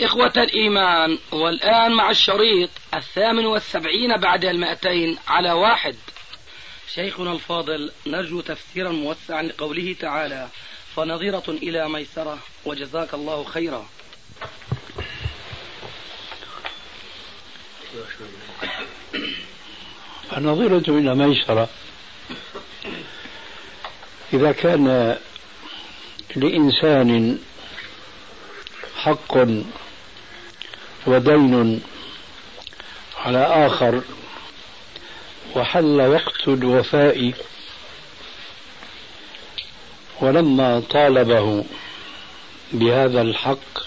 إخوة الإيمان والآن مع الشريط الثامن والسبعين بعد المائتين على واحد. شيخنا الفاضل نرجو تفسيرا موسعا لقوله تعالى فنظيرة إلى ميسرة وجزاك الله خيرا. فنظيرة إلى ميسرة إذا كان لإنسان حق ودين على آخر. وحل وقت الوفاء ولما طالبه بهذا الحق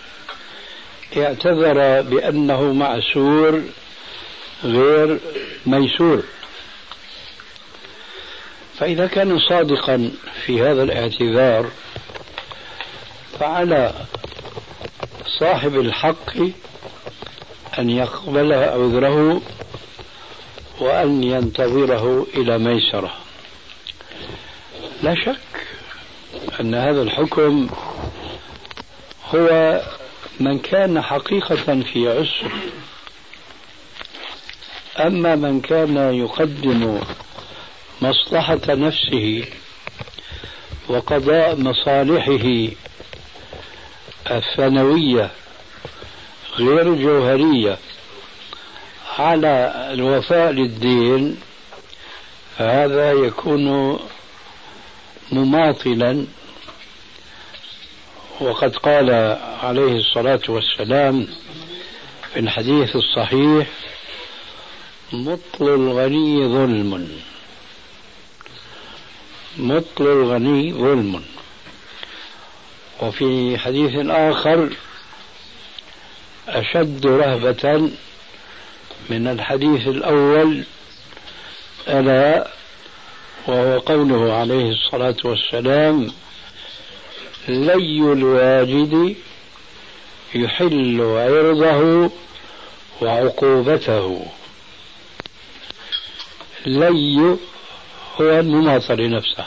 اعتذر بأنه معسور غير ميسور. فإذا كان صادقا في هذا الاعتذار فعلى صاحب الحق أن يقبل عذره وأن ينتظره إلى ميسرة. لا شك أن هذا الحكم هو من كان حقيقة في عسر أما من كان يقدم مصلحة نفسه وقضاء مصالحه الثانوية غير الجوهرية. على الوفاء للدين هذا يكون مماطلا. وقد قال عليه الصلاة والسلام في الحديث الصحيح مطل الغني ظلم. مطل الغني ظلم. وفي حديث آخر أشد رهبة من الحديث الأول ألا وهو قوله عليه الصلاة والسلام لي الواجد يحل عرضه وعقوبته. لي هو المماطل نفسه.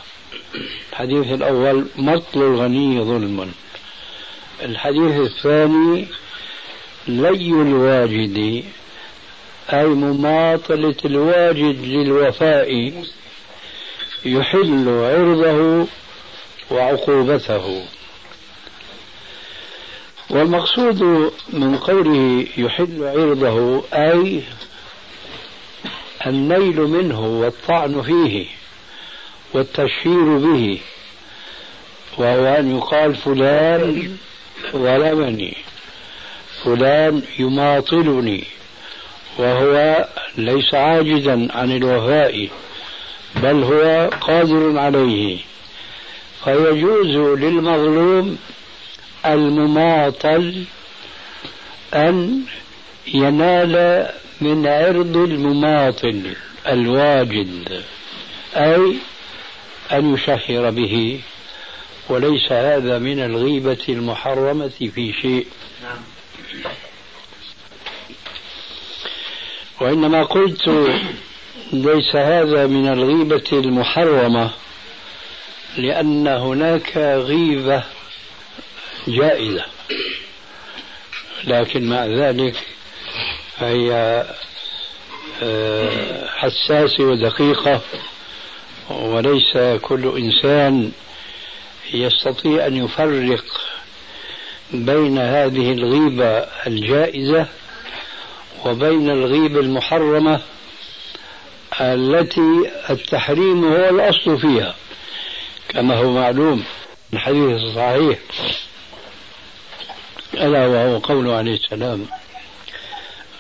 الحديث الأول مطل الغني ظلم. الحديث الثاني لي الواجد أي مماطلة الواجد للوفاء يحل عرضه وعقوبته. والمقصود من قوله يحل عرضه أي النيل منه والطعن فيه والتشهير به وهو أن يقال فلان ظلمني فلان يماطلني وهو ليس عاجزا عن الوفاء بل هو قادر عليه. فيجوز للمظلوم المماطل أن ينال من عرض المماطل الواجد أي أن يشهر به. وليس هذا من الغيبة المحرمة في شيء. نعم. وإنما قلت ليس هذا من الغيبة المحرمة لأن هناك غيبة جائزة لكن مع ذلك فهي آه، حساسة ودقيقة وليس كل إنسان يستطيع أن يفرق بين هذه الغيبة الجائزة وبين الغيبة المحرمة التي التحريم هو الأصل فيها كما هو معلوم الحديث الصحيح ألا وهو قوله عليه السلام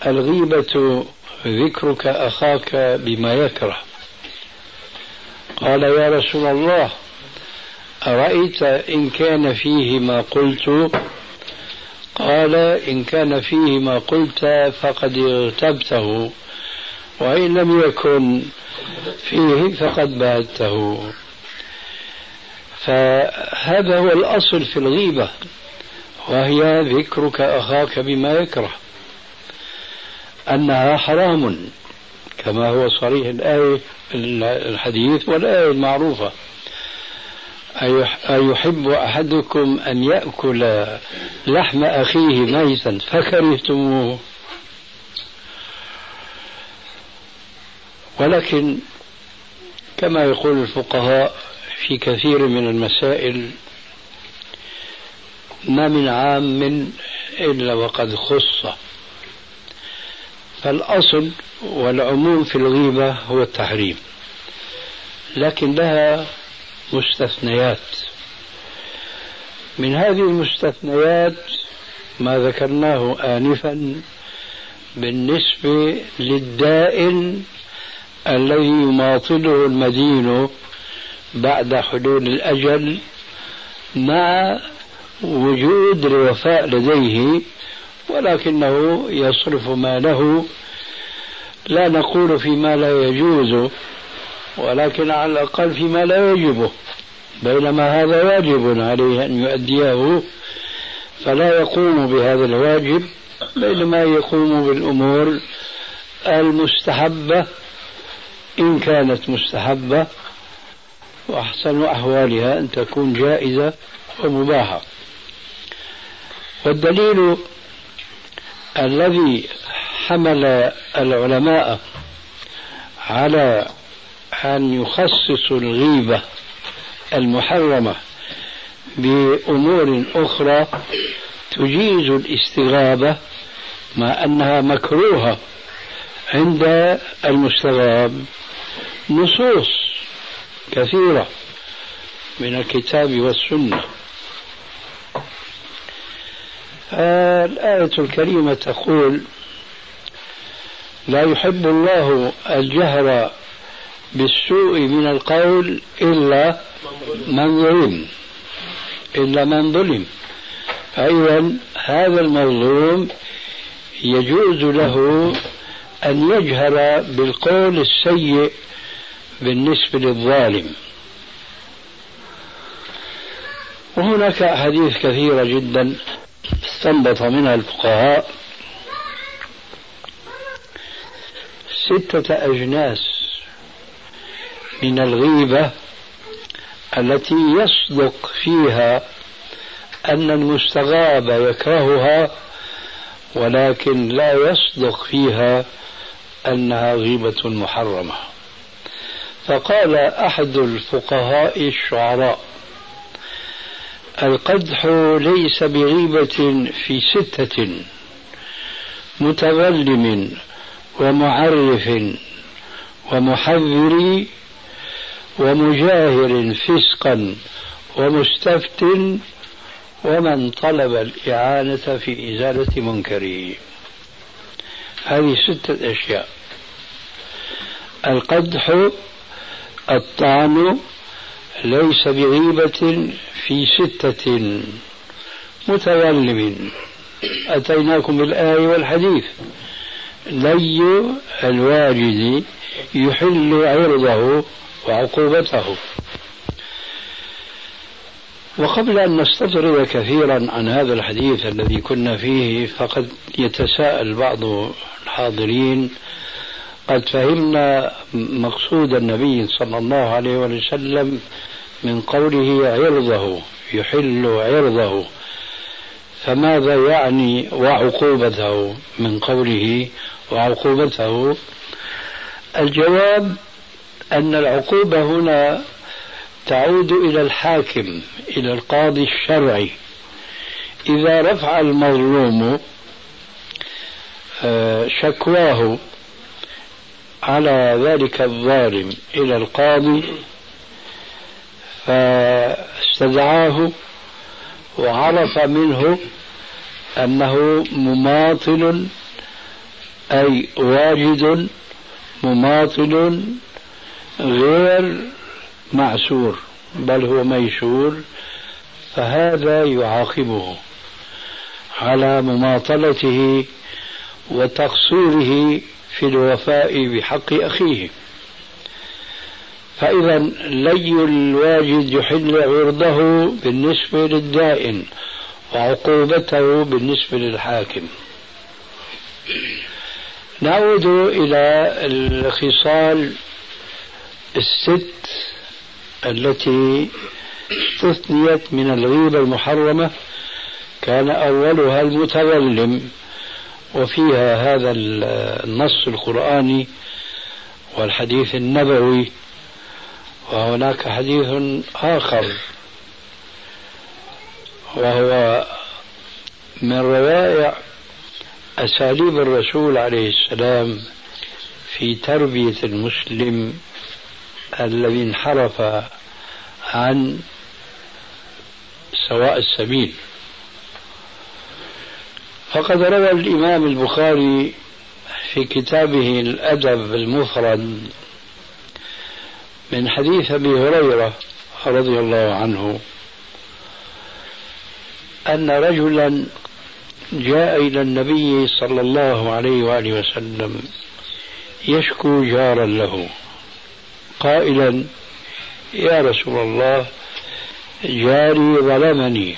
الغيبة ذكرك أخاك بما يكره. قال يا رسول الله أرأيت إن كان فيه ما قلت؟ قال إن كان فيه ما قلت فقد اغتبته وإن لم يكن فيه فقد باتته فهذا هو الأصل في الغيبة وهي ذكرك أخاك بما يكره أنها حرام كما هو صريح الآية الحديث والآية المعروفة. أيحب أحدكم أن يأكل لحم أخيه ميتا فكرهتموه. ولكن كما يقول الفقهاء في كثير من المسائل ما من عام إلا وقد خص. فالأصل والعموم في الغيبة هو التحريم لكن لها مستثنيات. من هذه المستثنيات ما ذكرناه آنفا بالنسبة للدائن الذي يماطله المدين بعد حلول الأجل مع وجود الوفاء لديه ولكنه يصرف ماله. لا نقول فيما لا يجوز ولكن على الأقل فيما لا يجبه بينما هذا واجب عليه أن يؤديه. فلا يقوم بهذا الواجب بينما يقوم بالأمور المستحبة إن كانت مستحبة وأحسن أحوالها أن تكون جائزة ومباحة. والدليل الذي حمل العلماء على أن يخصصوا الغيبة المحرمة بأمور أخرى تجيز الاستغابة مع أنها مكروهة عند المستغاب. نصوص كثيرة من الكتاب والسنة. الآية الكريمة تقول لا يحب الله الجهر بالسوء من القول إلا من ظلم. إلا من ظلم. فإذا هذا المظلوم يجوز له أن يجهر بالقول السيء بالنسبة للظالم. وهناك أحاديث كثيرة جدا استنبط منها الفقهاء. ستة أجناس من الغيبة التي يصدق فيها أن المستغاب يكرهها ولكن لا يصدق فيها أنها غيبة محرمة. فقال أحد الفقهاء الشعراء القدح ليس بغيبة في ستة متظلم ومعرف ومحذر ومجاهر فسقا ومستفت ومن طلب الإعانة في إزالة منكره. هذه ستة أشياء. القدح الطعن ليس بغيبة في ستة متظلم أتيناكم بالآية والحديث. لي الواجد يحل عرضه وعقوبته. وقبل أن نستطرد كثيرا عن هذا الحديث الذي كنا فيه فقد يتساءل بعض الحاضرين قد فهمنا مقصود النبي صلى الله عليه وسلم من قوله عرضه يحل عرضه. فماذا يعني وعقوبته من قوله وعقوبته؟ الجواب أن العقوبة هنا تعود إلى الحاكم إلى القاضي الشرعي. إذا رفع المظلوم آه، شكواه على ذلك الظالم إلى القاضي فاستدعاه وعرف منه أنه مماطل أي واجد مماطل غير معسور بل هو ميسور فهذا يعاقبه على مماطلته وتقصيره في الوفاء بحق أخيه. فإذا لي الواجد يحل عرضه بالنسبة للدائن وعقوبته بالنسبة للحاكم. نعود إلى الخصال الست التي استثنيت من الغيبة المحرمة كان أولها المتظلم وفيها هذا النص القرآني والحديث النبوي وهناك حديث آخر وهو من روائع أساليب الرسول عليه السلام في تربية المسلم الذي انحرف عن سواء السبيل. فقد روى الإمام البخاري في كتابه الأدب المفرد من حديث أبي هريرة رضي الله عنه أن رجلا جاء إلى النبي صلى الله عليه وآله وسلم يشكو جارا له. قائلا يا رسول الله جاري ظلمني.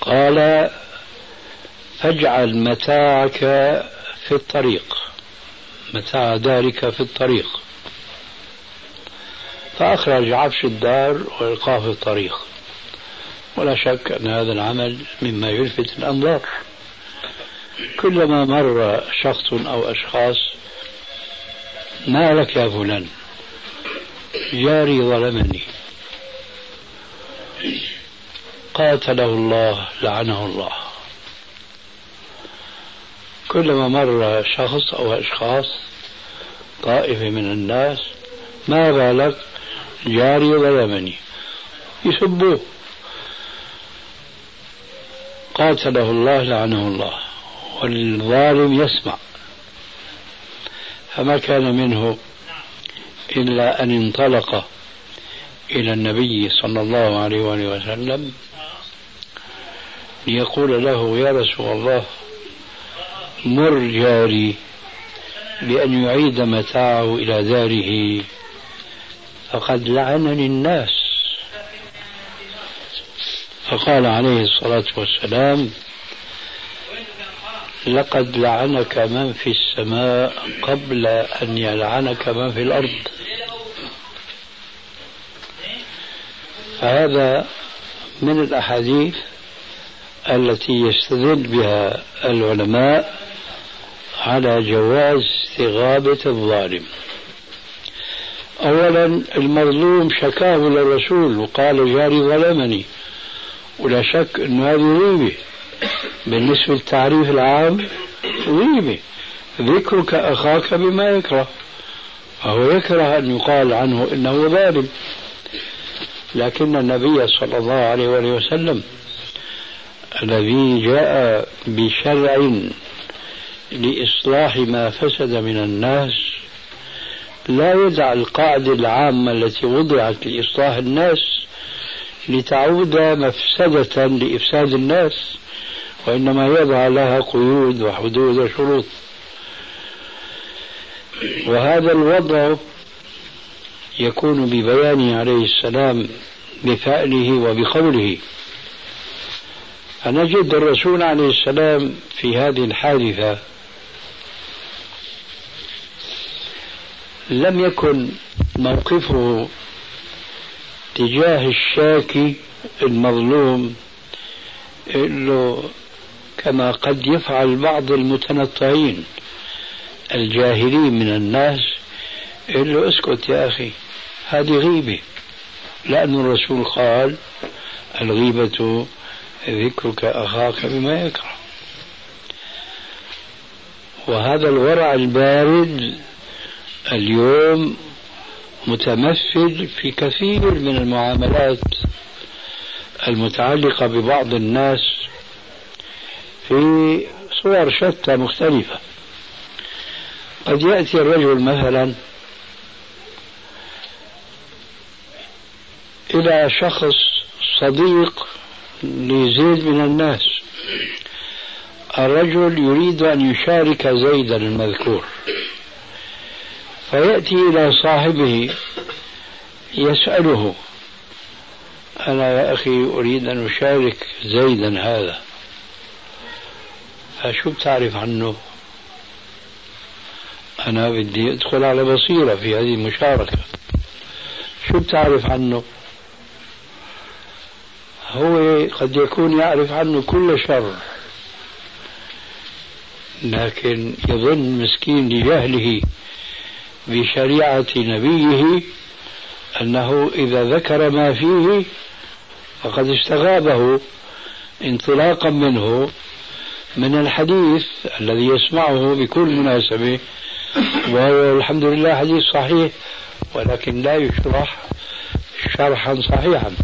قال فاجعل متاعك في الطريق متاع دارك في الطريق. فأخرج عفش الدار وإلقاه في الطريق. ولا شك أن هذا العمل مما يلفت الأنظار. كلما مر شخص أو أشخاص ما لك يا فلان؟ جاري ظلمني. قاتله الله لعنه الله. كلما مر شخص أو أشخاص طائفة من الناس ما بالك جاري ظلمني. يسبوه. قاتله الله لعنه الله. والظالم يسمع. فما كان منه إلا أن انطلق إلى النبي صلى الله عليه وآله وسلم ليقول له يا رسول الله مر جاري بأن يعيد متاعه إلى داره فقد لعنني الناس. فقال عليه الصلاة والسلام لقد لعنك من في السماء قبل أن يلعنك من في الأرض. فهذا من الأحاديث التي يستدل بها العلماء على جواز استغابة الظالم. أولا المظلوم شكاه للرسول وقال جاري ظلمني ولا شك أن هذه غيبة بالنسبة للتعريف العام غيبة. ذكرك أخاك بما يكره. فهو يكره أن يقال عنه إنه ظالم. لكن النبي صلى الله عليه وسلم الذي جاء بشرع لإصلاح ما فسد من الناس لا يدع القاعدة العامة التي وضعت لإصلاح الناس لتعود مفسدة لإفساد الناس. وإنما يضع لها قيود وحدود وشروط. وهذا الوضع يكون ببيانه عليه السلام بفعله وبقوله. فنجد الرسول عليه السلام في هذه الحادثة لم يكن موقفه تجاه الشاكي المظلوم له كما قد يفعل بعض المتنطعين الجاهلين من الناس يقول له اسكت يا أخي هذه غيبة. لأن الرسول قال الغيبة ذكرك أخاك بما يكره. وهذا الورع البارد اليوم متمثل في كثير من المعاملات المتعلقة ببعض الناس في صور شتى مختلفة. قد يأتي الرجل مثلا إلى شخص صديق لزيد من الناس. الرجل يريد أن يشارك زيدا المذكور. فيأتي إلى صاحبه يسأله أنا يا أخي أريد أن أشارك زيدا هذا؟ فشو بتعرف عنه. أنا بدي أدخل على بصيرة في هذه المشاركة. شو بتعرف عنه؟ هو قد يكون يعرف عنه كل شر. لكن يظن مسكين لجهله بشريعة نبيه أنه إذا ذكر ما فيه فقد استغابه انطلاقا منه. من الحديث الذي يسمعه بكل مناسبة وهو الحمد لله حديث صحيح ولكن لا يشرح شرحا صحيحا.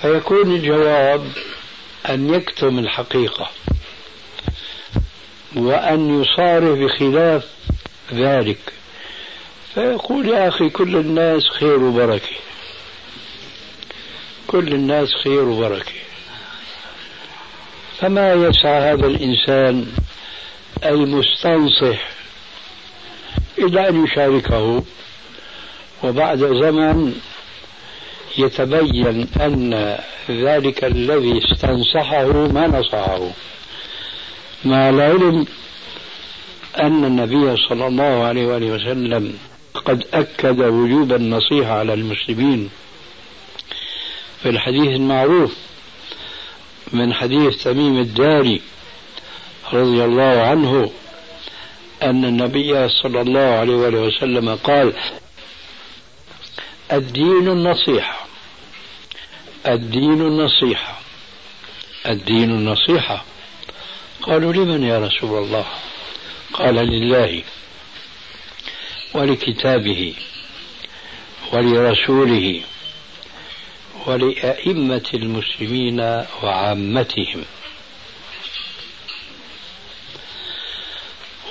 فيكون الجواب أن يكتم الحقيقة وأن يصارف بخلاف ذلك. فيقول يا أخي كل الناس خير وبركة. كل الناس خير وبركة. فما يسعى هذا الإنسان المستنصح إلى أن يشاركه وبعد زمن يتبين أن ذلك الذي استنصحه ما نصحه. مع العلم أن النبي صلى الله عليه وآله وسلم قد أكد وجوب النصيحة على المسلمين في الحديث المعروف من حديث تميم الداري رضي الله عنه أن النبي صلى الله عليه وآله وسلم قال الدين النصيحة الدين النصيحة الدين النصيحة. قالوا لمن يا رسول الله؟ قال لله ولكتابه ولرسوله. ولأئمة المسلمين وعامتهم.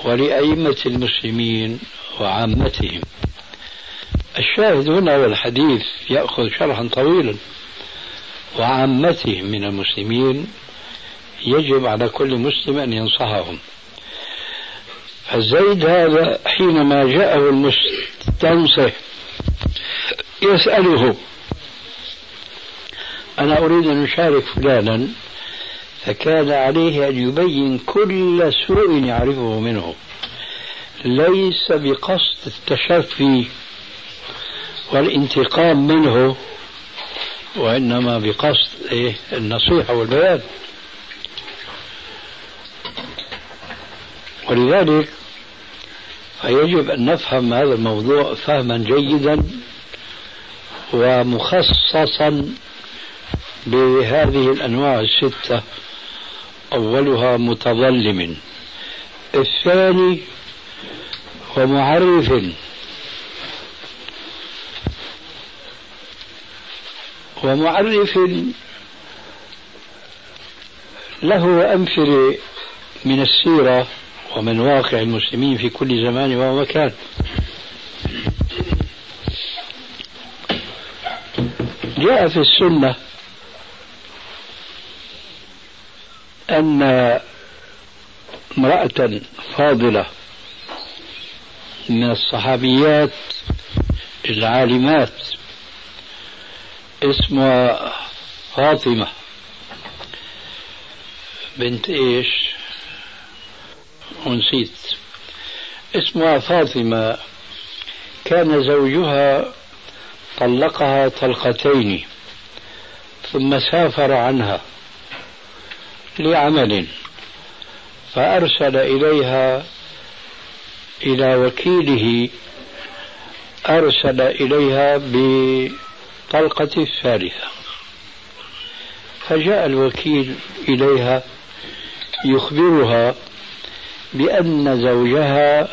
ولأئمة المسلمين وعامتهم. الشاهد هنا والحديث يأخذ شرحا طويلا. وعامتهم من المسلمين يجب على كل مسلم أن ينصحهم فزيد هذا حينما جاءه المستنصح يسأله أنا أريد أن أشارك فلانا فكان عليه أن يبين كل سوء يعرفه منه. ليس بقصد التشفي والانتقام منه وإنما بقصد إيه؟ النصيحة والبيان. ولذلك فيجب أن نفهم هذا الموضوع فهما جيدا ومخصصا بهذه الأنواع الستة أولها متظلم الثاني ومعرف. ومعرف له أمثلة من السيرة ومن واقع المسلمين في كل زمان ومكان. جاء في السنة أن امرأة فاضلة من الصحابيات العالمات اسمها فاطمة بنت إيش؟ ونسيت اسمها فاطمة. كان زوجها طلقها طلقتين ثم سافر عنها. لعمل فأرسل إليها إلى وكيله أرسل إليها بطلقة الثالثة. فجاء الوكيل إليها يخبرها بأن زوجها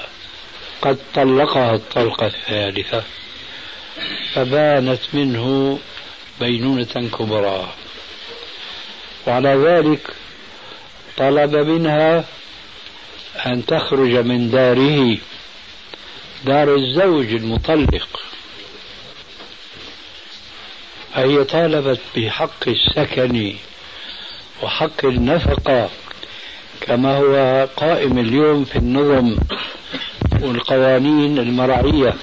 قد طلقها الطلقة الثالثة فبانت منه بينونة كبرى. وعلى ذلك طلب منها أن تخرج من داره دار الزوج المطلق. فهي طالبت بحق السكن وحق النفقة كما هو قائم اليوم في النظم والقوانين المرعية.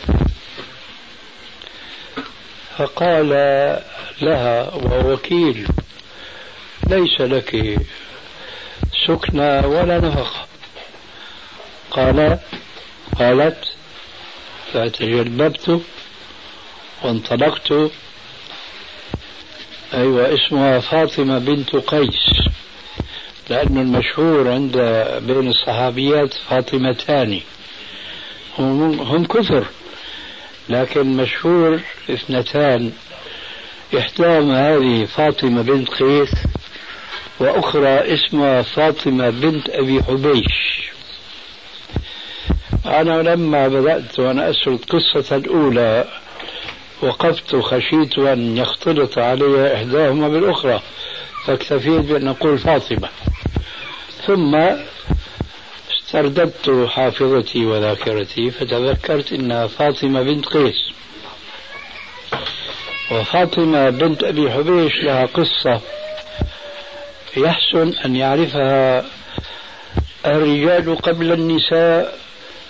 فقال لها وهو وكيل ليس لك سكنى ولا نفقة قال قالت فتجلببت وانطلقت. أيوة اسمها فاطمة بنت قيس. لأنه المشهور عند بين الصحابيات فاطمتان. هم, هم كثر لكن مشهور اثنتان. إحداهما هذه فاطمة بنت قيس وأخرى اسمها فاطمة بنت أبي حبيش. أنا لما بدأت وأنا أسرد قصة الأولى وقفت خشيت أن يختلط علي إحداهما بالأخرى فاكتفيت بأن أقول فاطمة. ثم استرددت حافظتي وذاكرتي فتذكرت أنها فاطمة بنت قيس. وفاطمة بنت أبي حبيش لها قصة يحسن أن يعرفها الرجال قبل النساء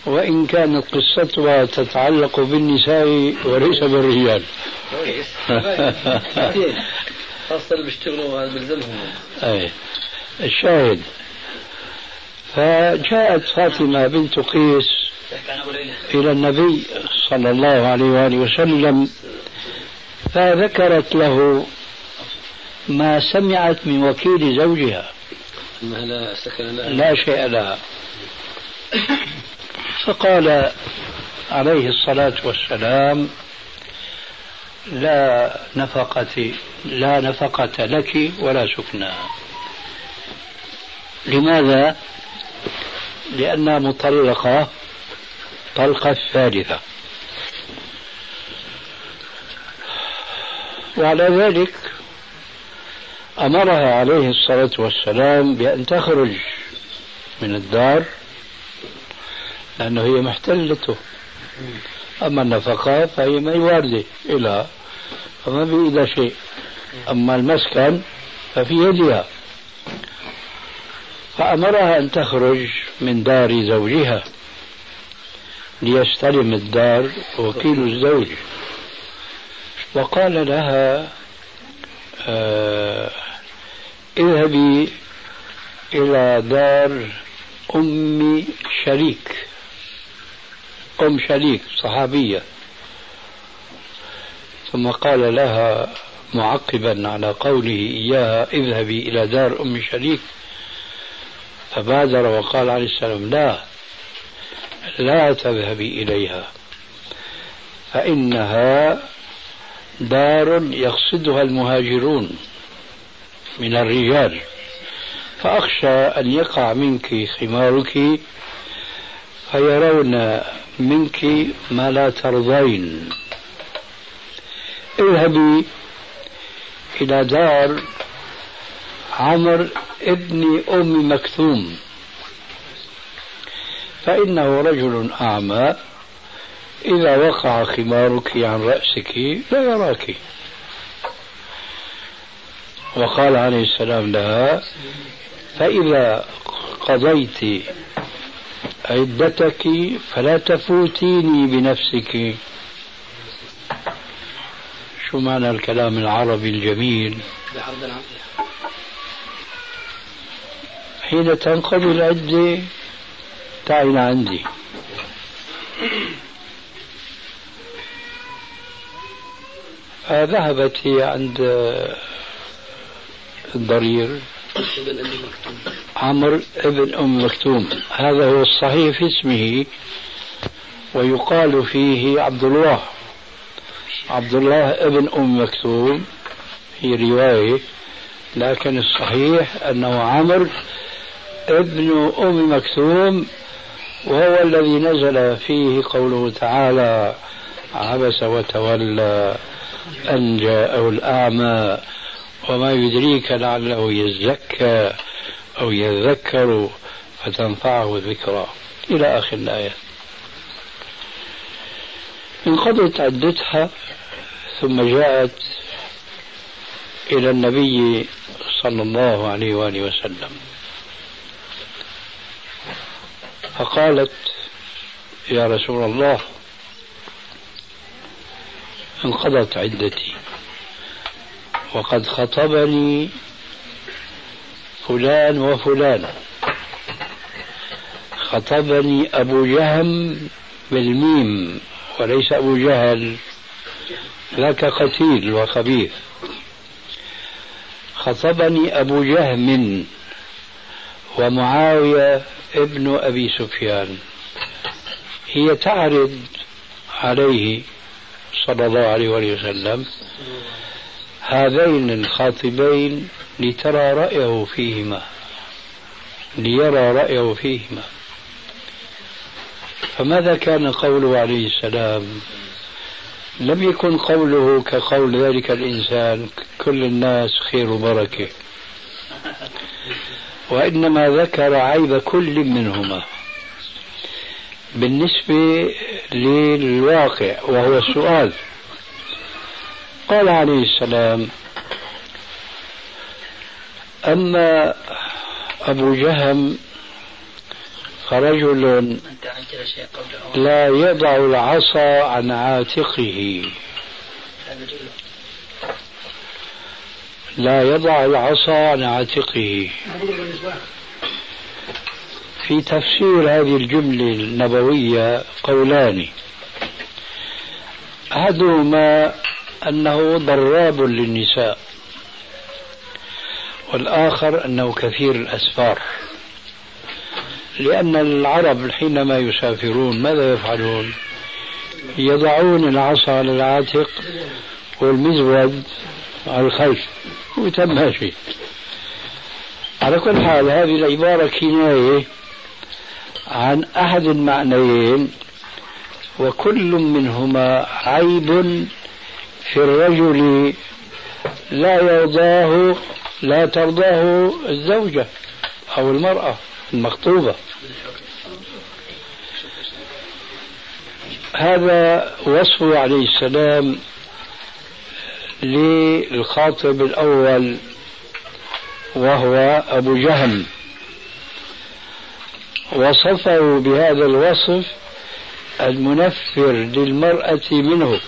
وإن كانت قصتها تتعلق بالنساء وليس بالرجال. خاصة اللي بيشتغلوا بيلزمهم أي. الشاهد. فجاءت فاطمة بنت قيس إلى النبي صلى الله عليه وآله وسلم فذكرت له ما سمعت من وكيل زوجها. لا سكن لا شيء لها. فقال عليه الصلاة والسلام لا نفقة لا نفقة لك ولا سكنى لماذا؟ لأنها مطلقة طلقة الثالثة. وعلى ذلك أمرها عليه الصلاة والسلام بأن تخرج من الدار لأنه هي محتلته. أما النفقات فهي ما واردة إلى فما بإيدها شيء. أما المسكن ففي يدها. فأمرها أن تخرج من دار زوجها ليستلم الدار وكيل الزوج. وقال لها آه اذهبي إلى دار أم شريك. أم شريك صحابية. ثم قال لها معقبا على قوله إياها اذهبي إلى دار أم شريك. فبادر وقال عليه السلام لا لا تذهبي إليها فإنها دار يقصدها المهاجرون من الرجال. فأخشى أن يقع منك خمارك فيرون منك ما لا ترضين. اذهبي إلى دار عمر ابن أم مكتوم فإنه رجل أعمى. إذا وقع خمارك عن رأسك لا يراك. وقال عليه السلام لها فإذا قضيت عدتك فلا تفوتيني بنفسك. شو معنى الكلام العربي الجميل؟ حين تنقضي العدة تعين عندي فذهبت هي عند الضرير. عمرو ابن أم مكتوم. هذا هو الصحيح في اسمه ويقال فيه عبد الله. عبد الله ابن أم مكتوم في رواية لكن الصحيح أنه عمرو ابن أم مكتوم وهو الذي نزل فيه قوله تعالى عبس وتولى أن جاءه الأعمى وما يدريك لعله يزكى أو يذكر فتنفعه الذكرى. إلى آخر الآية. انقضت عدتها ثم جاءت إلى النبي صلى الله عليه وآله وسلم. فقالت يا رسول الله انقضت عدتي. وقد خطبني فلان وفلان. خطبني أبو جهم بالميم وليس أبو جهل ذاك قتيل وخبيث. خطبني أبو جهم ومعاوية ابن أبي سفيان. هي تعرض عليه صلى الله عليه وسلم هذين الخاطبين لترى رأيه فيهما ليرى رأيه فيهما. فماذا كان قوله عليه السلام؟ لم يكن قوله كقول ذلك الإنسان كل الناس خير وبركة وإنما ذكر عيب كل منهما. بالنسبة للواقع وهو السؤال. قال عليه السلام أما أبو جهم فرجل لا يضع العصا عن عاتقه. لا يضع العصا عن عاتقه. في تفسير هذه الجملة النبوية قولان. أحدهما أنه ضراب للنساء والآخر أنه كثير الأسفار. لأن العرب حينما يسافرون ماذا يفعلون؟ يضعون العصا على العاتق والمزود على الخلف وتم ماشي على كل حال هذه العبارة كناية عن أحد المعنيين وكل منهما عيب في الرجل لا يرضاه لا ترضاه الزوجة أو المرأة المخطوبة. هذا وصفه عليه السلام للخاطب الأول وهو أبو جهم. وصفه بهذا الوصف المنفر للمرأة منه.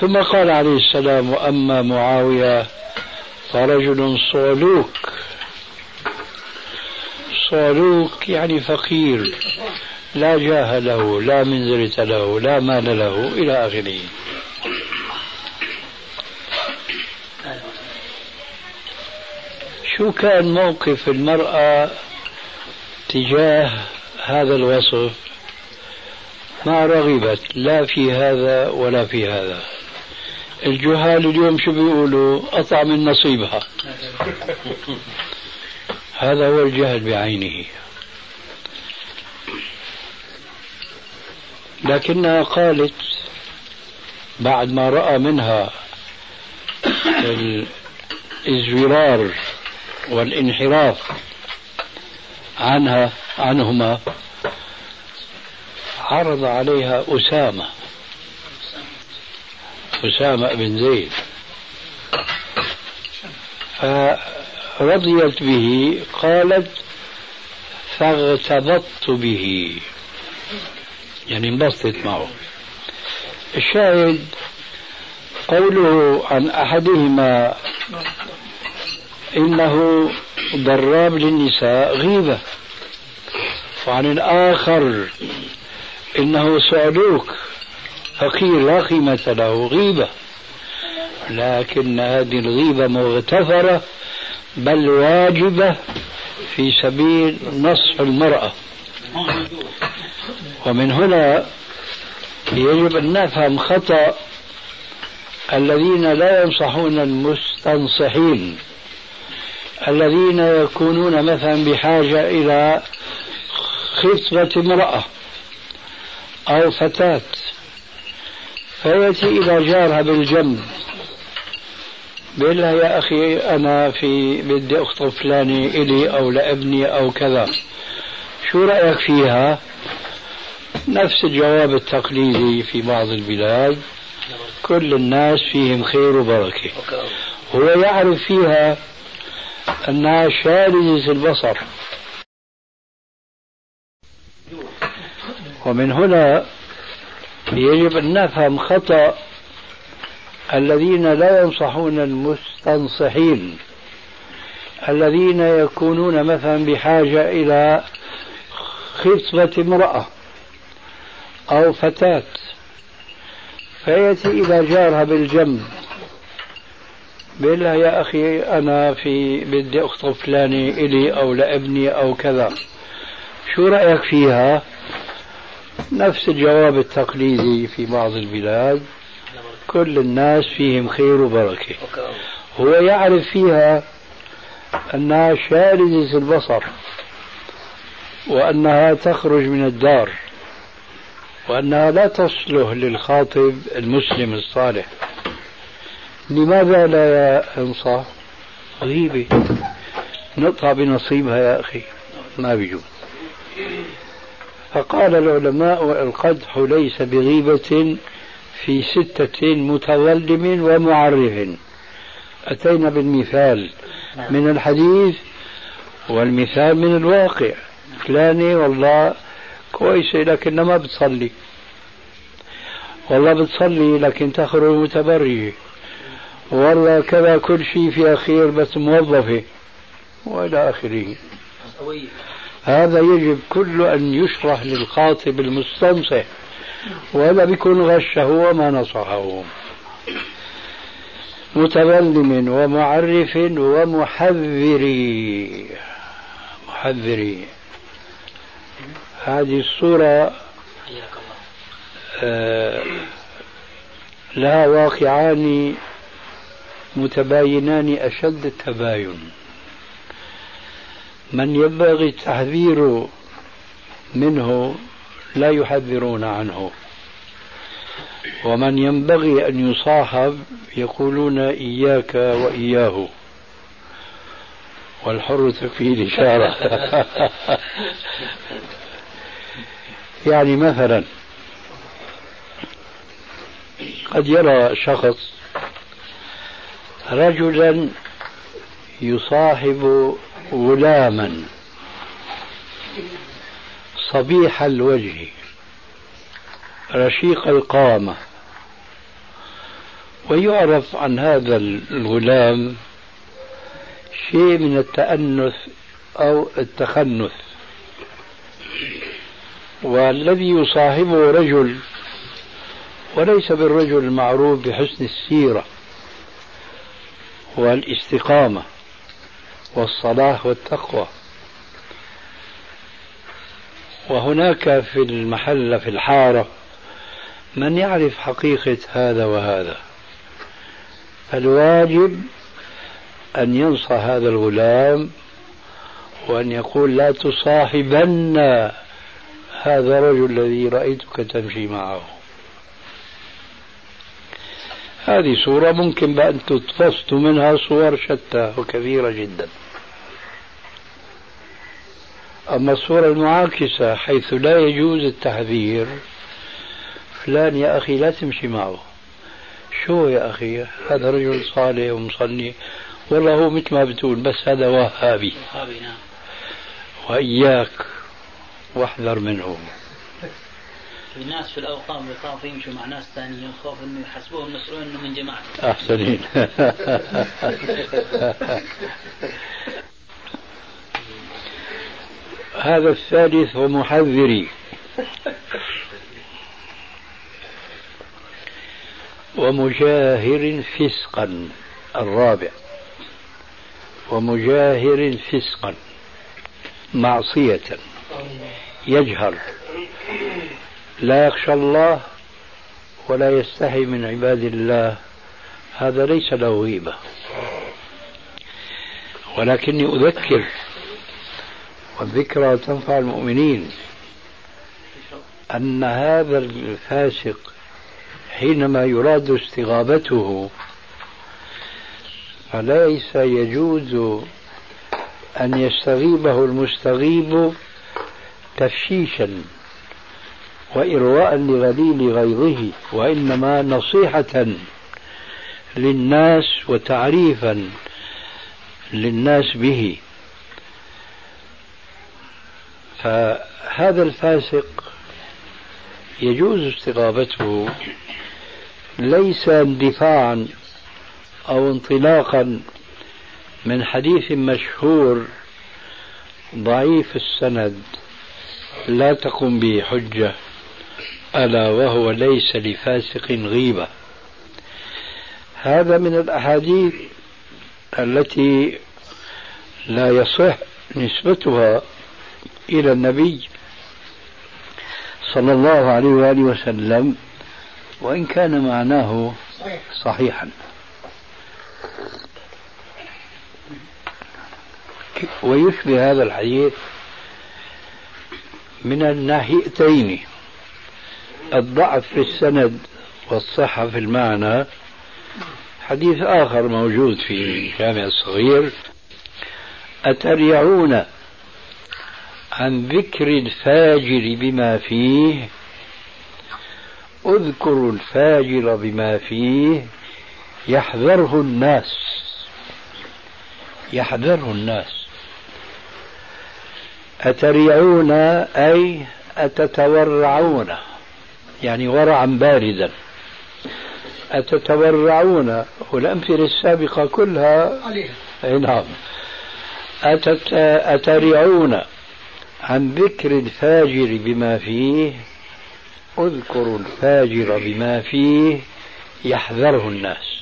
ثم قال عليه السلام وأما معاوية فرجل صعلوك صعلوك يعني فقير لا جاه له لا منزلة له لا مال له إلى آخره. شو كان موقف المرأة تجاه هذا الوصف ما رغبت لا في هذا ولا في هذا. الجهال اليوم شو بيقولوا؟ قطع من نصيبها. هذا هو الجهل بعينه. لكنها قالت بعد ما رأى منها الازورار والانحراف عنها عنهما عرض عليها أسامة. أسامة بن زيد. فرضيت به قالت فاغتبطت به. يعني انبسطت معه. الشاهد قوله عن أحدهما إنه ضراب للنساء غيبة. وعن الآخر إنه سعلوك فقير لا قيمة له غيبة. لكن هذه الغيبة مغتفرة بل واجبة في سبيل نصح المرأة. ومن هنا يجب أن نفهم خطأ الذين لا ينصحون المستنصحين. الذين يكونون مثلا بحاجة إلى خطبة امرأة أو فتاة فيأتي إلى جارها بالجنب بيقول لها يا أخي أنا في بدي أخطب فلانة إلي أو لابني أو كذا شو رأيك فيها؟ نفس الجواب التقليدي في بعض البلاد كل الناس فيهم خير وبركة. هو يعرف فيها أنها شاردة البصر. ومن هنا يجب أن نفهم خطأ الذين لا ينصحون المستنصحين الذين يكونون مثلا بحاجة إلى خطبة امرأة أو فتاة فيأتي إلى جارها بالجنب. بيقول لها يا أخي أنا في بدي أخطب فلانة إلي أو لابني أو كذا. شو رأيك فيها؟ نفس الجواب التقليدي في بعض البلاد. كل الناس فيهم خير وبركة. هو يعرف فيها أنها شاردة البصر وأنها تخرج من الدار وأنها لا تصلح للخاطب المسلم الصالح. لماذا لا ينصح غيبة نقطع بنصيبها يا أخي. ما بيجوز. فقال العلماء القدح ليس بغيبة في ستة متظلم ومعرف. أتينا بالمثال من الحديث والمثال من الواقع. فلانة والله كويسة لكنها ما بتصلي. والله بتصلي لكن تخرج متبرجة. والله كذا كل شيء فيها خير بس موظفة وإلى آخره. هذا يجب كله أن يشرح للخاطب المستنصح ولا بيكون غشه وما نصحه. متظلم ومعرف ومحذري محذري هذه الصورة آه لها واقعان متباينان أشد التباين. من ينبغي التحذير منه لا يحذرون عنه. ومن ينبغي أن يصاحب يقولون إياك وإياه. والحر تكفيه الإشارة يعني مثلا قد يرى شخص رجلا يصاحب غلاما. صبيح الوجه. رشيق القامة. ويعرف عن هذا الغلام شيء من التأنث أو التخنث. والذي يصاحبه رجل وليس بالرجل المعروف بحسن السيرة. والاستقامة والصلاح والتقوى. وهناك في المحل في الحارة من يعرف حقيقة هذا وهذا. فالواجب أن ينصح هذا الغلام وأن يقول لا تصاحبن هذا الرجل الذي رأيتك تمشي معه. هذه صورة ممكن بأن تتفصت منها صور شتى وكثيرة جدا. أما الصورة المعاكسة حيث لا يجوز التحذير فلان يا أخي لا تمشي معه. شو يا أخي؟ هذا رجل صالح ومصلي. والله هو مثل ما بتقول بس هذا وهابي. وهابي نعم. وإياك واحذر منه الناس في الأوقاف يخافوا يمشوا مع ناس ثانيين خوف إنه يحسبوهم مسؤولين انه من جماعة. أحسنين. هذا الثالث ومحذري ومجاهر فسقا الرابع. ومجاهر فسقا معصية يجهر. لا يخشى الله ولا يستحي من عباد الله. هذا ليس له غيبة. ولكني أذكر والذكرى تنفع المؤمنين أن هذا الفاسق حينما يراد استغابته فليس يجوز أن يستغيبه المستغيب تفشيشا. وإرواء لغليل غيظه وإنما نصيحة للناس وتعريفا للناس به. فهذا الفاسق يجوز استغابته ليس اندفاعا أو انطلاقا من حديث مشهور ضعيف السند لا تقم به حجة. ألا وهو ليس لفاسق غيبة. هذا من الأحاديث التي لا يصح نسبتها إلى النبي صلى الله عليه وآله وسلم وإن كان معناه صحيحا. ويشبه هذا الحديث من الناحيتين الضعف في السند والصحة في المعنى حديث آخر موجود في الجامع الصغير. أتريعون عن ذكر الفاجر بما فيه؟ اذكروا الفاجر بما فيه. يحذره الناس. يحذره الناس. أتريعون أي أتتورعون؟ يعني ورعا باردا. أتتورعون والأمثلة السابقة كلها؟ أي نعم. أتت أتريعون عن ذكر الفاجر بما فيه؟ اذكروا الفاجر بما فيه يحذره الناس.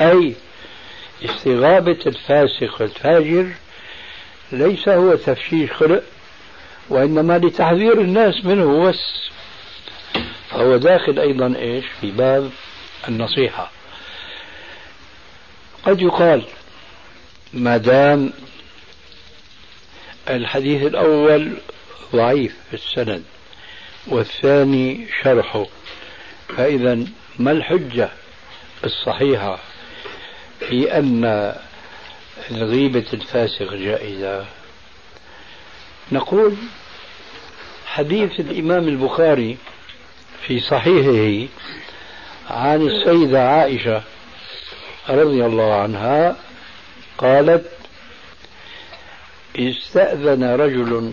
أي استغابة الفاسق والفاجر ليس هو تفشيش خلق وإنما لتحذير الناس منه. بس فهو داخل أيضا إيش؟ في باب النصيحة. قد يقال ما دام الحديث الأول ضعيف في السند والثاني شرحه فإذا ما الحجة الصحيحة في أن الغيبة الفاسق جائزة؟ نقول حديث الإمام البخاري في صحيحه عن السيدة عائشة رضي الله عنها قالت استأذن رجل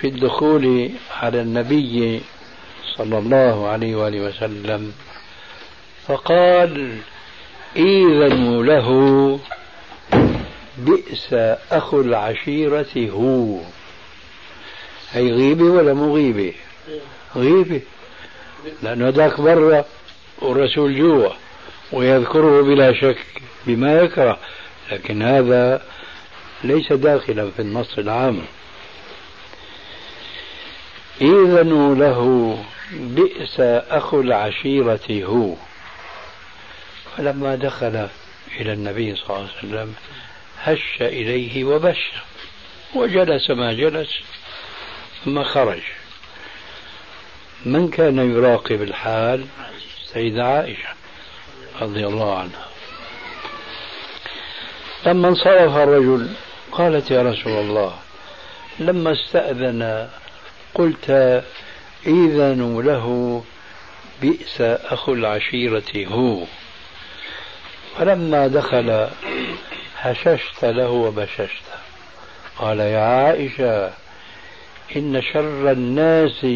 في الدخول على النبي صلى الله عليه وآله وسلم فقال إذنوا له بئس أخو العشيرة هو. هي غيبة ولا مو غيبة غيبة لأنه ذاك برا والرسول جوا ويذكره بلا شك بما يكره. لكن هذا ليس داخلا في النص العام. إذن له بئس أخو العشيرة هو. فلما دخل إلى النبي صلى الله عليه وسلم هش إليه وبش وجلس ما جلس ثم خرج. من كان يراقب الحال؟ سيدة عائشة رضي الله عنها. لما انصرف الرجل قالت يا رسول الله لما استأذن قلت إذن له بئس أخو العشيرة هو. فلما دخل هششت له وبششت. قال يا عائشة إن شر الناس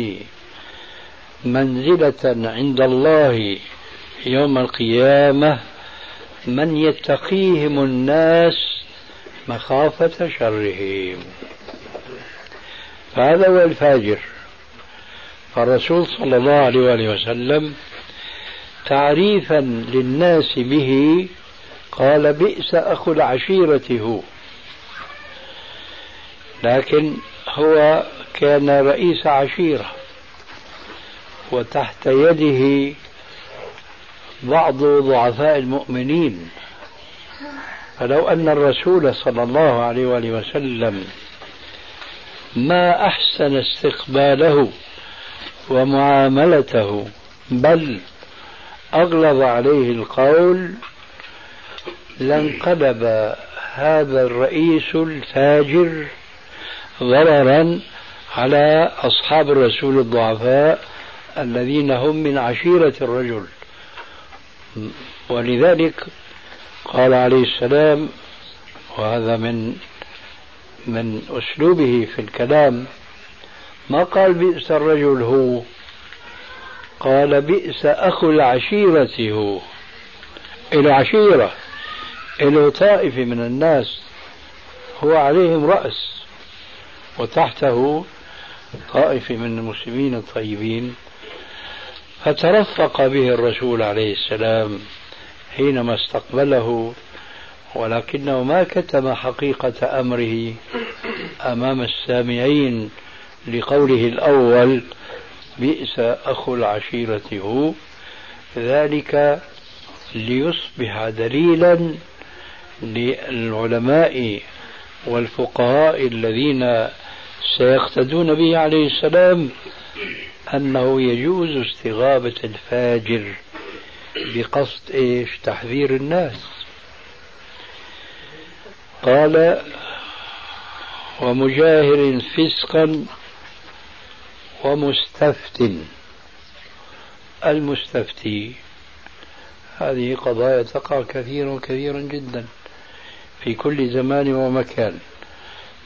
منزلة عند الله يوم القيامة من يتقيهم الناس مخافة شرهم فهذا هو الفاجر. فالرسول صلى الله عليه وآله وسلم تعريفا للناس به قال بئس أخو العشيرة هو. لكن هو كان رئيس عشيرة. وتحت يده بعض ضعفاء المؤمنين. فلو أن الرسول صلى الله عليه وآله وسلم ما أحسن استقباله ومعاملته بل أغلظ عليه القول لانقلب هذا الرئيس الفاجر ضررا على أصحاب الرسول الضعفاء الذين هم من عشيرة الرجل. ولذلك قال عليه السلام وهذا من من أسلوبه في الكلام ما قال بئس الرجل هو؟ قال بئس أخو العشيرة هو. له عشيرة له طائفة من الناس هو عليهم رأس وتحته طائفة من المسلمين الطيبين. فترفق به الرسول عليه السلام حينما استقبله ولكنه ما كتم حقيقة أمره أمام السامعين لقوله الأول بئس أخو العشيرة هو ذلك ليصبح دليلا للعلماء والفقهاء الذين سيقتدون به عليه السلام أنه يجوز استغابة الفاجر بقصد إيش؟ تحذير الناس. قال ومجاهر فسقا ومستفت. المستفتي هذه قضايا تقع كثيرا كثيرا جدا في كل زمان ومكان.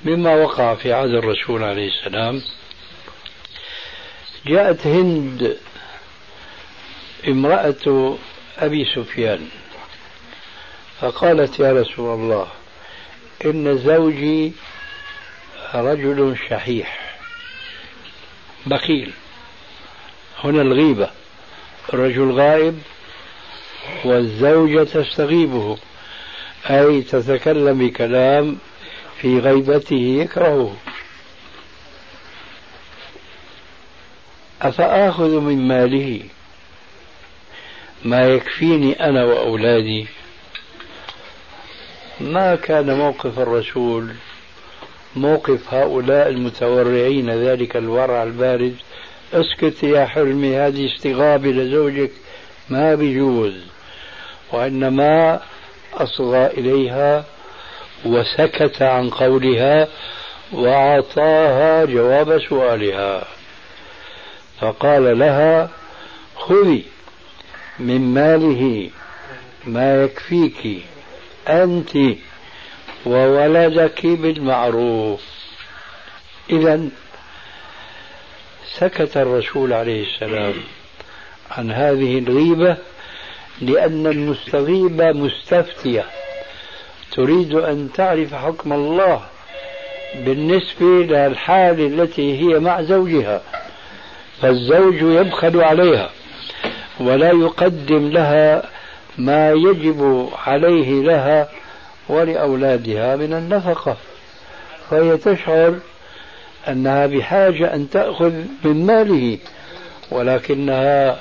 مما وقع في عهد الرسول عليه السلام جاءت هند امرأة أبي سفيان فقالت يا رسول الله إن زوجي رجل شحيح بخيل هنا الغيبة الرجل غائب والزوجة تستغيبه أي تتكلم بكلام في غيبته يكرهه. أفآخذ من ماله؟ ما يكفيني أنا وأولادي؟ ما كان موقف الرسول؟ موقف هؤلاء المتورعين ذلك الورع البارد؟ اسكت يا حلمي هذه استغابة لزوجك ما بيجوز وإنما أصغى إليها وسكت عن قولها وأعطاها جواب سؤالها. فقال لها خذي من ماله ما يكفيك أنت وولدك بالمعروف. إذا سكت الرسول عليه السلام عن هذه الغيبة لأن المستغيبة مستفتية. تريد أن تعرف حكم الله بالنسبة للحال التي هي مع زوجها. فالزوج يبخل عليها ولا يقدم لها ما يجب عليه لها ولأولادها من النفقة. فهي تشعر أنها بحاجة أن تأخذ من ماله ولكنها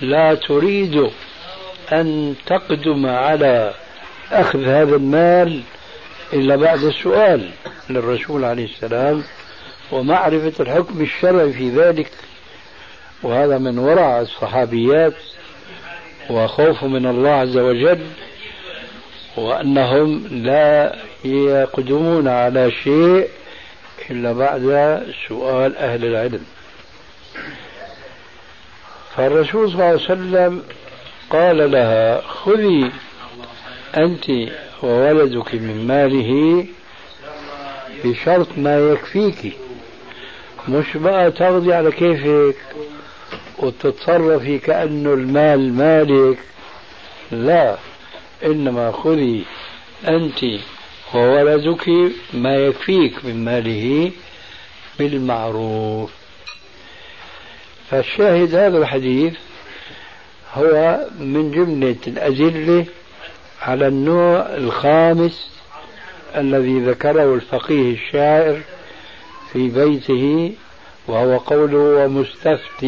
لا تريد أن تقدم على أخذ هذا المال إلا بعد السؤال للرسول عليه السلام. ومعرفة الحكم الشرعي في ذلك وهذا من ورع الصحابيات وخوف من الله عز وجل وأنهم لا يقدمون على شيء إلا بعد سؤال أهل العلم. فالرسول صلى الله عليه وسلم قال لها خذي أنت وولدك من ماله بشرط ما يكفيك مش بقى تاخذي على كيفك. وتتصرفي كأنه المال مالك. لا إنما خذي أنت وولدك ما يكفيك من ماله بالمعروف. فالشاهد هذا الحديث هو من جملة الأدلة على النوع الخامس الذي ذكره الفقيه الشاعر في بيته وهو قوله ومستفت.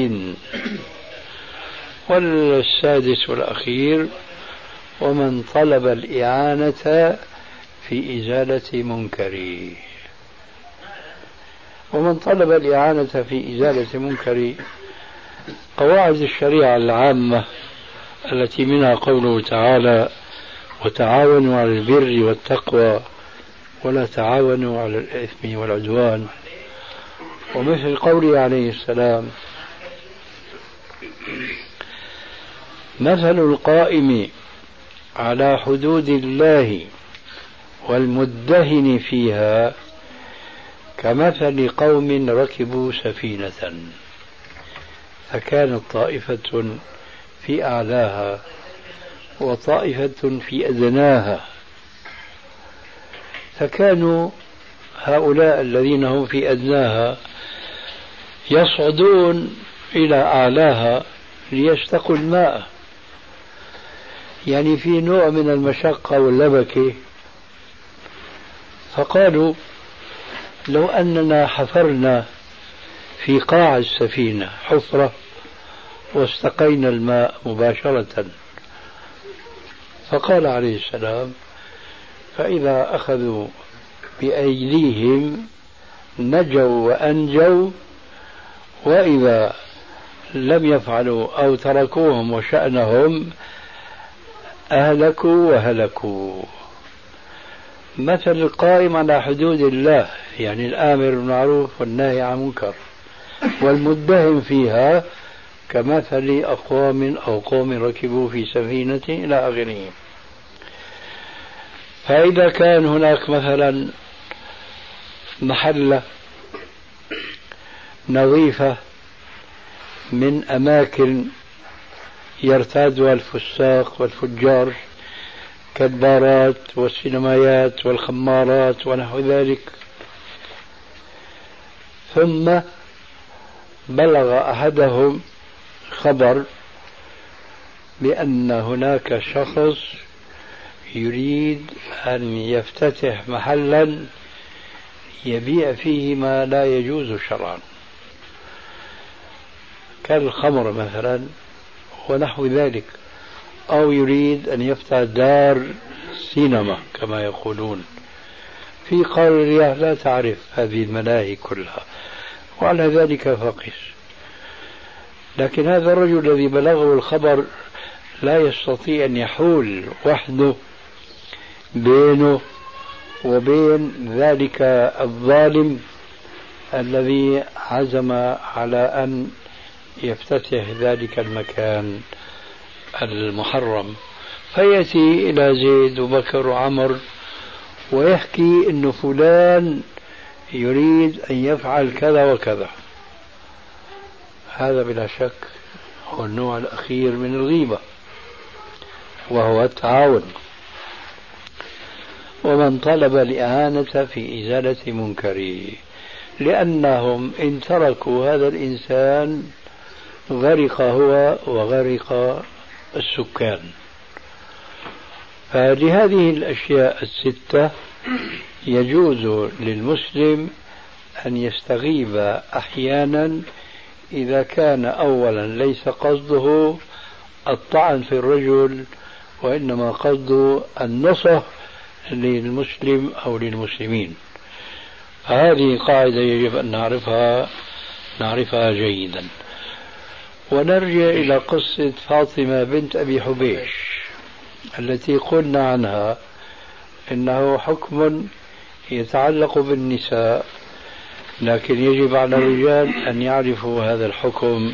والسادس والأخير ومن طلب الإعانة في إزالة منكر. ومن طلب الإعانة في إزالة منكر قواعد الشريعة العامة التي منها قوله تعالى وتعاونوا على البر والتقوى ولا تعاونوا على الإثم والعدوان ومثل قوله عليه السلام مثل القائم على حدود الله والمدهن فيها كمثل قوم ركبوا سفينة فكانت طائفة في أعلاها وطائفة في أدناها فكانوا هؤلاء الذين هم في أدناها يصعدون إلى أعلاها ليستقوا الماء. يعني في نوع من المشقة واللبكة. فقالوا لو أننا حفرنا في قاع السفينة حفرة واستقينا الماء مباشرة. فقال عليه السلام فإذا أخذوا بأيديهم نجوا وأنجوا وإذا لم يفعلوا أو تركوهم وشأنهم أهلكوا وهلكوا. مثل القائم على حدود الله يعني الآمر بالمعروف والنهي عن المنكر والمدهم فيها كمثل أقوام أو قوم ركبوا في سفينة إلى آخره. فإذا كان هناك مثلا محلة نظيفة من أماكن يرتادها الفساق والفجار كالبارات والسينمايات والخمارات ونحو ذلك. ثم بلغ أحدهم خبر بأن هناك شخص يريد أن يفتتح محلا يبيع فيه ما لا يجوز شرعا كالخمر مثلا ونحو ذلك أو يريد أن يفتح دار سينما كما يقولون. في قرية لا تعرف هذه الملاهي كلها وعلى ذلك فقس لكن هذا الرجل الذي بلغه الخبر لا يستطيع أن يحول وحده بينه وبين ذلك الظالم الذي عزم على أن يفتتح ذلك المكان المحرم فيأتي إلى زيد وبكر وعمر ويحكي أن فلان يريد أن يفعل كذا وكذا. هذا بلا شك هو النوع الأخير من الغيبة وهو التعاون. ومن طلب الإعانة في إزالة منكره لأنهم إن تركوا هذا الإنسان غرق هو وغرق السكان. فلهذه الأشياء الستة يجوز للمسلم أن يستغيب أحيانا إذا كان أولا ليس قصده الطعن في الرجل وإنما قصده النصح للمسلم أو للمسلمين. فهذه قاعدة يجب أن نعرفها نعرفها جيدا. ونرجع إلى قصة فاطمة بنت أبي حبيش التي قلنا عنها إنه حكم يتعلق بالنساء لكن يجب على الرجال أن يعرفوا هذا الحكم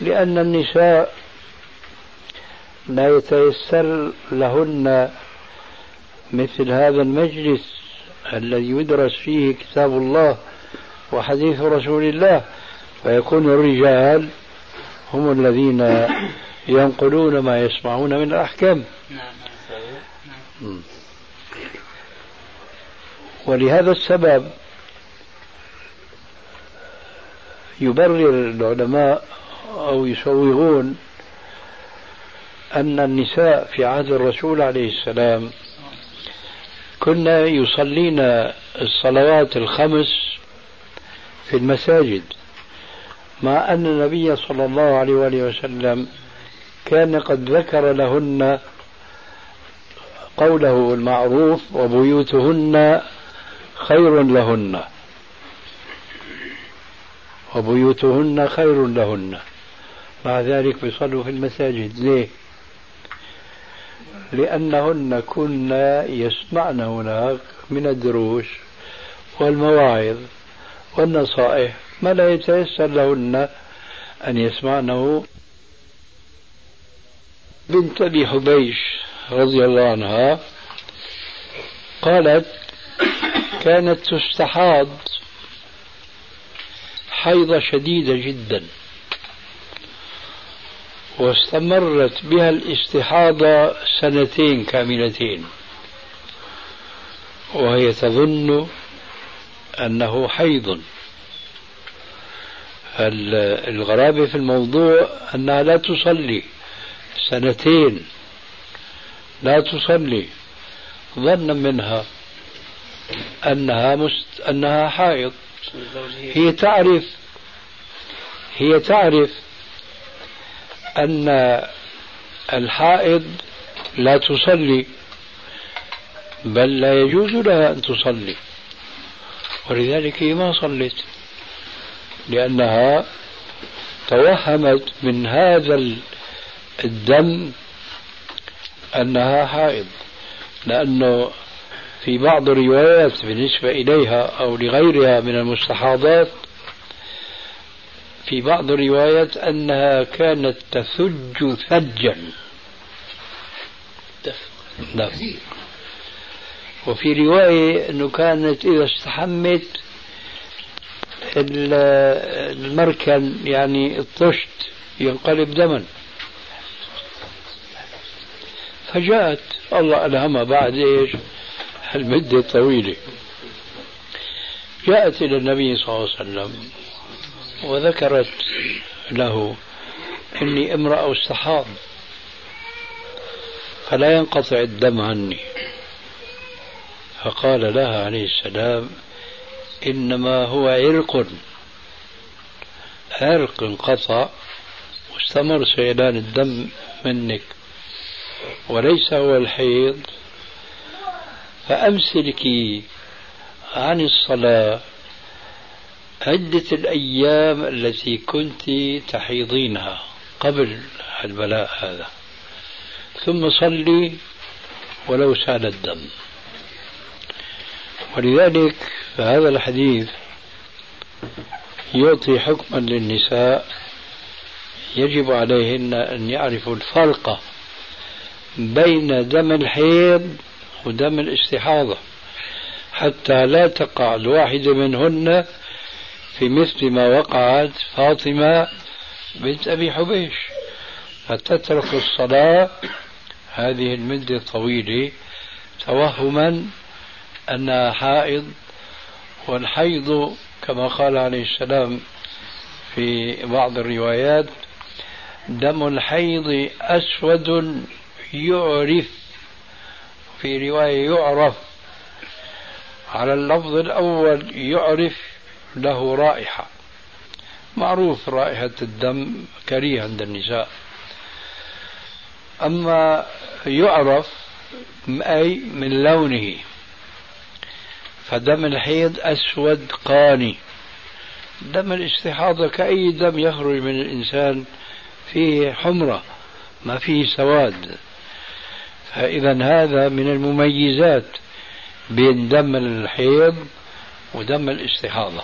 لأن النساء لا يتيسر لهن مثل هذا المجلس الذي يدرس فيه كتاب الله وحديث رسول الله فيكون الرجال هم الذين ينقلون ما يسمعون من الأحكام. ولهذا السبب يبرر العلماء أو يسوغون أن النساء في عهد الرسول عليه السلام كنا يصلين الصلوات الخمس في المساجد. مع أن النبي صلى الله عليه وآله وسلم كان قد ذكر لهن قوله المعروف وبيوتهن خير لهن. وبيوتهن خير لهن. مع ذلك بيصلوا في المساجد. ليه؟ لأنهن كنا يسمعن هناك من الدروس والمواعظ والنصائح ما لا يتيسر لهن أن يسمعنه بنت أبي حبيش رضي الله عنها. قالت كانت تستحاض حيضة شديدة جدا واستمرت بها الاستحاضة سنتين كاملتين وهي تظن أنه حيض. الغرابة في الموضوع أنها لا تصلي. سنتين. لا تصلي. ظنا منها أنها مست... أنها حائض. هي تعرف هي تعرف أن الحائض لا تصلي بل لا يجوز لها أن تصلي. ولذلك هي ما صلت لأنها توهمت من هذا الدم أنها حائض. لأنه في بعض الروايات بالنسبة إليها أو لغيرها من المستحاضات في بعض الروايات أنها كانت تثج ثجا. نعم. وفي رواية أنه كانت إذا استحمت المركن يعني الطشت ينقلب دما. فجاءت الله ألهمها بعد إيش؟ المدة الطويلة. جاءت إلى النبي صلى الله عليه وسلم وذكرت له إني امرأة استحاض فلا ينقطع الدم عني. فقال لها عليه السلام إنما هو عرق. عرق انقطع واستمر سيلان الدم منك وليس هو الحيض. فأمسكي عن الصلاة عدة الأيام التي كنت تحيضينها قبل البلاء هذا. ثم صلي ولو سال الدم. ولذلك فهذا الحديث يعطي حكما للنساء يجب عليهن أن يعرفوا الفرق بين دم الحيض ودم الاستحاضة حتى لا تقع الواحدة منهن في مثل ما وقعت فاطمة بنت أبي حبيش. فتترك الصلاة هذه المدة الطويلة توهما أنها حائض والحيض كما قال عليه السلام في بعض الروايات دم الحيض أسود يعرف في رواية يعرف على اللفظ الأول يعرف له رائحة. معروف رائحة الدم كريه عند النساء. أما يعرف أي من لونه. فدم الحيض أسود قاني. دم الاستحاضة كأي دم يخرج من الإنسان فيه حمرة ما فيه سواد. فإذا هذا من المميزات بين دم الحيض ودم الاستحاضة.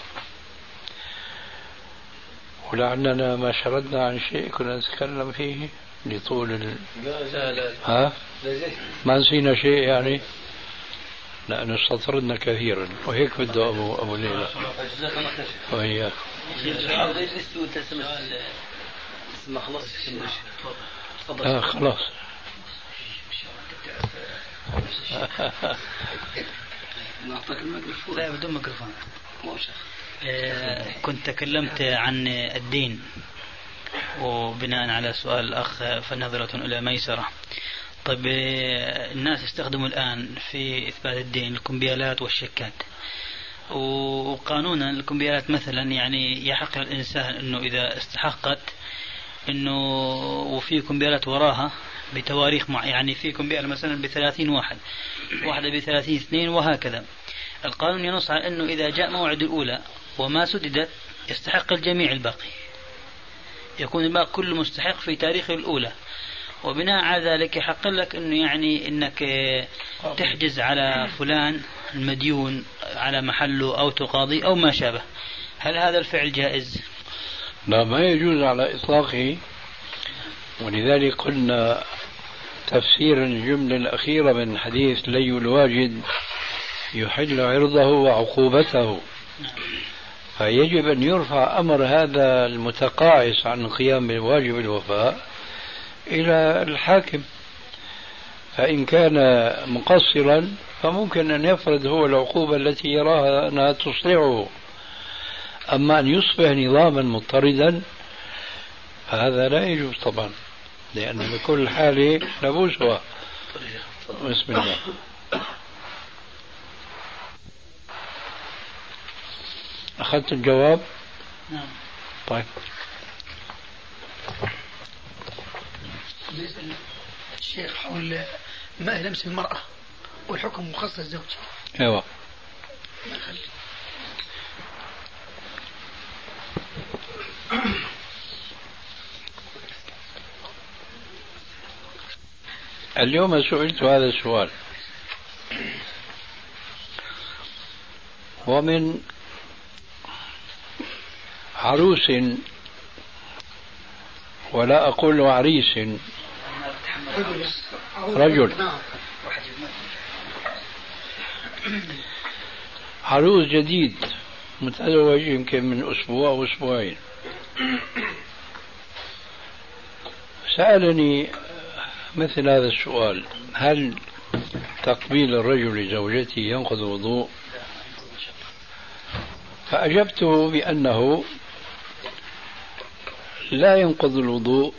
ولعلنا ما شردنا عن شيء كنا نتكلم فيه لطول ال... لا لا ها؟ ما نسينا شيء يعني؟ لأن استطردنا كثيرا وهيك بده أبو أبو ليلى. جزاك ما آه خلاص. نعطيك الميكروفون لا بدون ميكروفون كنت تكلمت عن الدين وبناء على سؤال الأخ فنظرة إلى ميسرة. طيب آه، الناس يستخدموا الآن في إثبات الدين الكمبيالات والشكات وقانونا الكمبيالات مثلا يعني يحق الإنسان أنه إذا استحقت أنه وفي كمبيالات وراها بتواريخ مع يعني في كمبيالة مثلا بثلاثين واحد واحدة بثلاثين اثنين وهكذا. القانون ينص على أنه إذا جاء موعد الأولى وما سددت يستحق الجميع الباقي. يكون الباقي كله مستحق في تاريخ الأولى. وبناء على ذلك يحق لك إنه يعني إنك تحجز على فلان المديون على محله أو تقاضي أو ما شابه. هل هذا الفعل جائز؟ لا ما يجوز على إطلاقه. ولذلك قلنا تفسير الجملة الأخيرة من حديث لي الواجد يحل عرضه وعقوبته. فيجب أن يرفع أمر هذا المتقاعس عن القيام بواجب الوفاء. إلى الحاكم. فإن كان مقصرا فممكن أن يفرض هو العقوبة التي يراها أنها تصلحه أما أن يصبح نظاما مضطردا فهذا لا يجوز طبعا لأن بكل حالة نبوسها بسم الله. أخذت الجواب؟ نعم. طيب. الشيخ حول ما لمس المرأة والحكم مخصص الزوج أيوه. اليوم سئلت هذا السؤال. ومن عروس ولا أقول عريس رجل عروس جديد متزوج يمكن من أسبوع أو أسبوعين سألني مثل هذا السؤال هل تقبيل الرجل لزوجته ينقض الوضوء فأجبته بأنه لا ينقض الوضوء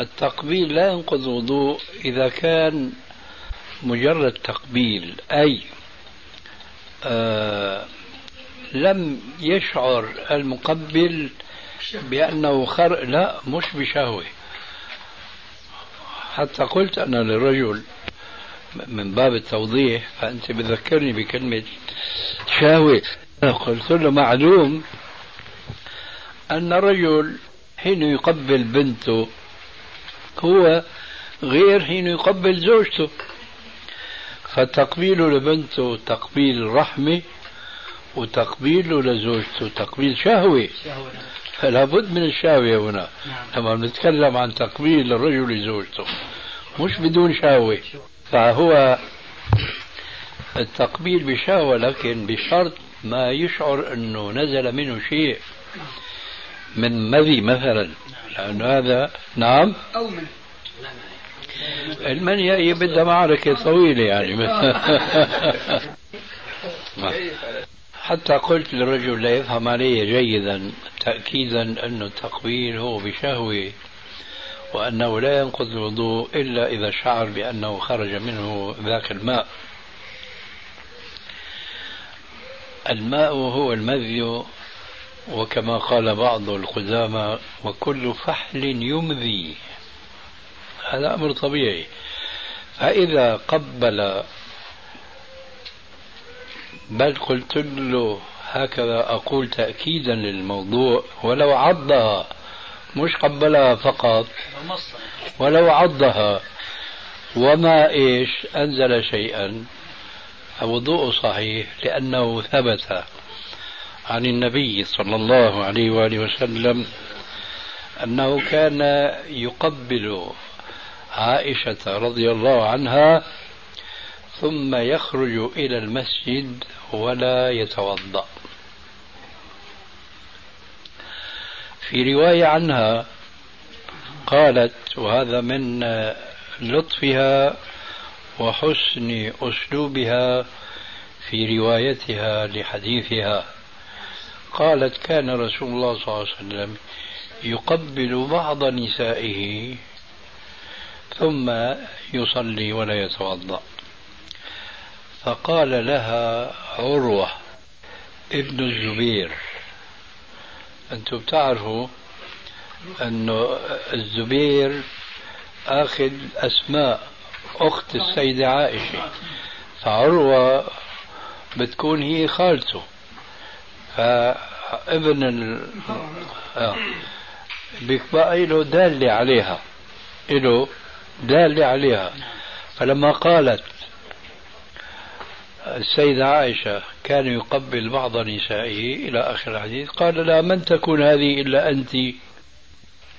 التقبيل لا ينقض الوضوء إذا كان مجرد تقبيل أي آه لم يشعر المقبل بأنه خر لا مش بشهوة. حتى قلت أنا للرجل من باب التوضيح فأنت بذكرني بكلمة شهوة. قلت له معلوم أن الرجل حين يقبل بنته هو غير حين يقبل زوجته. فتقبيله لبنته تقبيل رحمة وتقبيله لزوجته تقبيل شهوة. فلا بد من الشهوة هنا. لما نتكلم عن تقبيل الرجل لزوجته مش بدون شهوة. فهو التقبيل بشهوة لكن بشرط ما يشعر أنه نزل منه شيء من مذي مثلا. لأن هذا نعم؟ أو من. المنيا هي بدها معركة طويلة يعني. حتى قلت للرجل لا يفهم علي جيدا تأكيدا أن التقبيل هو بشهوة وأنه لا ينقض الوضوء إلا إذا شعر بأنه خرج منه ذاك الماء. الماء هو المذي وكما قال بعض القدامى وكل فحل يمذي. هذا أمر طبيعي. فإذا قبل بل قلت له هكذا أقول تأكيدا للموضوع ولو عضها مش قبلها فقط ولو عضها وما إيش أنزل شيئا فوضوء صحيح لأنه ثبت. عن النبي صلى الله عليه وآله وسلم أنه كان يقبل عائشة رضي الله عنها ثم يخرج إلى المسجد ولا يتوضأ. في رواية عنها قالت وهذا من لطفها وحسن أسلوبها في روايتها لحديثها. قالت كان رسول الله صلى الله عليه وسلم يقبل بعض نسائه ثم يصلي ولا يتوضأ. فقال لها عروة ابن الزبير أنتم بتعرفوا أنه الزبير أخذ أسماء أخت السيدة عائشة فعروة بتكون هي خالته. فابن ال... آه. بيبقى له دالة عليها. له دالة عليها. فلما قالت السيدة عائشة كان يقبل بعض نسائه إلى آخر الحديث قال لا من تكون هذه إلا أنت؟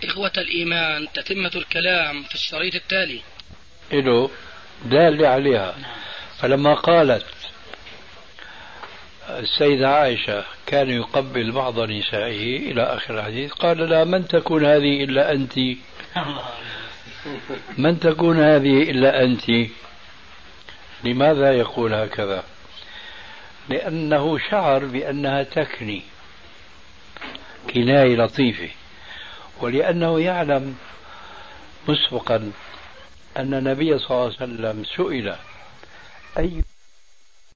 إخوة الإيمان تتمة الكلام في الشريط التالي. إله دال عليها. فلما قالت السيدة عائشة كان يقبل بعض نسائه إلى آخر الحديث قال لا من تكون هذه إلا أنت؟ من تكون هذه إلا أنت؟ لماذا يقول هكذا؟ لأنه شعر بأنها تكني كناية لطيفة ولأنه يعلم مسبقا أن النبي صلى الله عليه وسلم سئل أي